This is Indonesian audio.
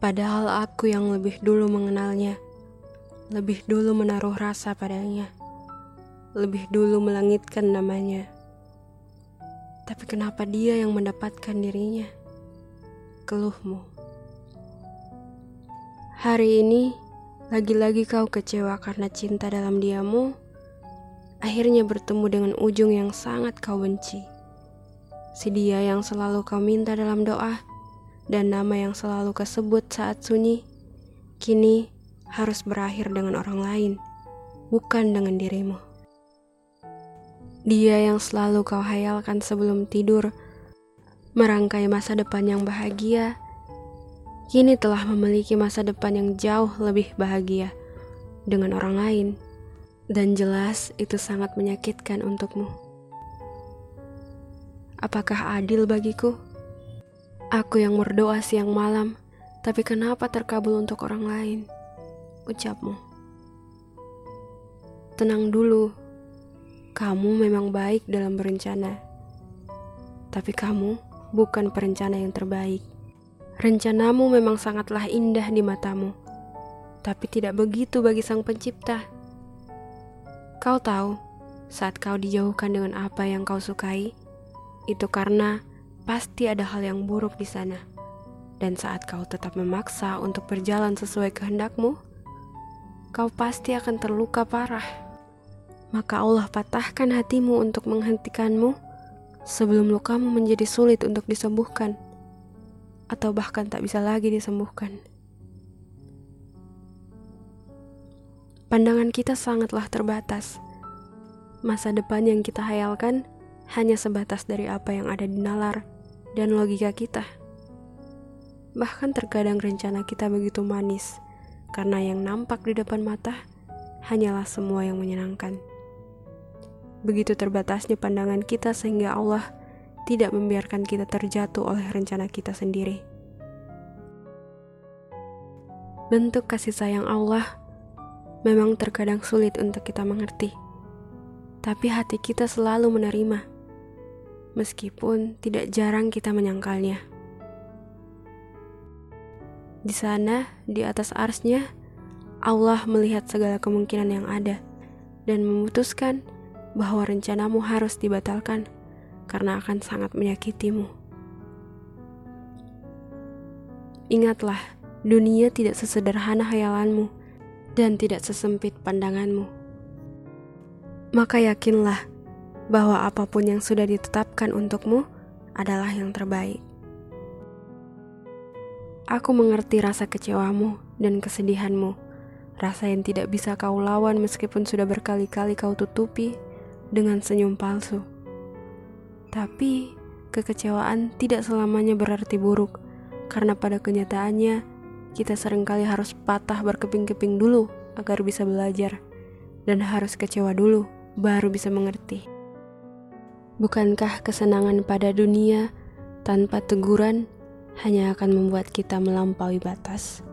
Padahal aku yang lebih dulu mengenalnya, lebih dulu menaruh rasa padanya, lebih dulu melangitkan namanya. Tapi kenapa dia yang mendapatkan dirinya? Keluhmu. Hari ini, lagi-lagi kau kecewa karena cinta dalam diamu, akhirnya bertemu dengan ujung yang sangat kau benci. Si dia yang selalu kau minta dalam doa, dan nama yang selalu kesebut saat sunyi, kini harus berakhir dengan orang lain, bukan dengan dirimu. Dia yang selalu kau hayalkan sebelum tidur, merangkai masa depan yang bahagia, kini telah memiliki masa depan yang jauh lebih bahagia dengan orang lain, dan jelas itu sangat menyakitkan untukmu. Apakah adil bagiku? Aku yang berdoa siang malam, tapi kenapa terkabul untuk orang lain? Ucapmu. Tenang dulu, kamu memang baik dalam berencana. Tapi kamu bukan perencana yang terbaik. Rencanamu memang sangatlah indah di matamu, tapi tidak begitu bagi sang pencipta. Kau tahu, saat kau dijauhkan dengan apa yang kau sukai, itu karena pasti ada hal yang buruk di sana. Dan saat kau tetap memaksa untuk berjalan sesuai kehendakmu, kau pasti akan terluka parah. Maka Allah patahkan hatimu untuk menghentikanmu sebelum lukamu menjadi sulit untuk disembuhkan, atau bahkan tak bisa lagi disembuhkan. Pandangan kita sangatlah terbatas. Masa depan yang kita hayalkan hanya sebatas dari apa yang ada di nalar dan logika kita. Bahkan terkadang rencana kita begitu manis, karena yang nampak di depan mata hanyalah semua yang menyenangkan. Begitu terbatasnya pandangan kita sehingga Allah tidak membiarkan kita terjatuh oleh rencana kita sendiri. Bentuk kasih sayang Allah memang terkadang sulit untuk kita mengerti, tapi hati kita selalu menerima meskipun tidak jarang kita menyangkalnya. Di sana, di atas arsnya, Allah melihat segala kemungkinan yang ada dan memutuskan bahwa rencanamu harus dibatalkan karena akan sangat menyakitimu. Ingatlah, dunia tidak sesederhana hayalanmu dan tidak sesempit pandanganmu. Maka yakinlah bahwa apa pun yang sudah ditetapkan untukmu adalah yang terbaik. Aku mengerti rasa kecewamu dan kesedihanmu, rasa yang tidak bisa kau lawan meskipun sudah berkali-kali kau tutupi dengan senyum palsu. Tapi kekecewaan tidak selamanya berarti buruk, karena pada kenyataannya kita sering kali harus patah berkeping-keping dulu agar bisa belajar, dan harus kecewa dulu baru bisa mengerti. Bukankah kesenangan pada dunia tanpa teguran hanya akan membuat kita melampaui batas?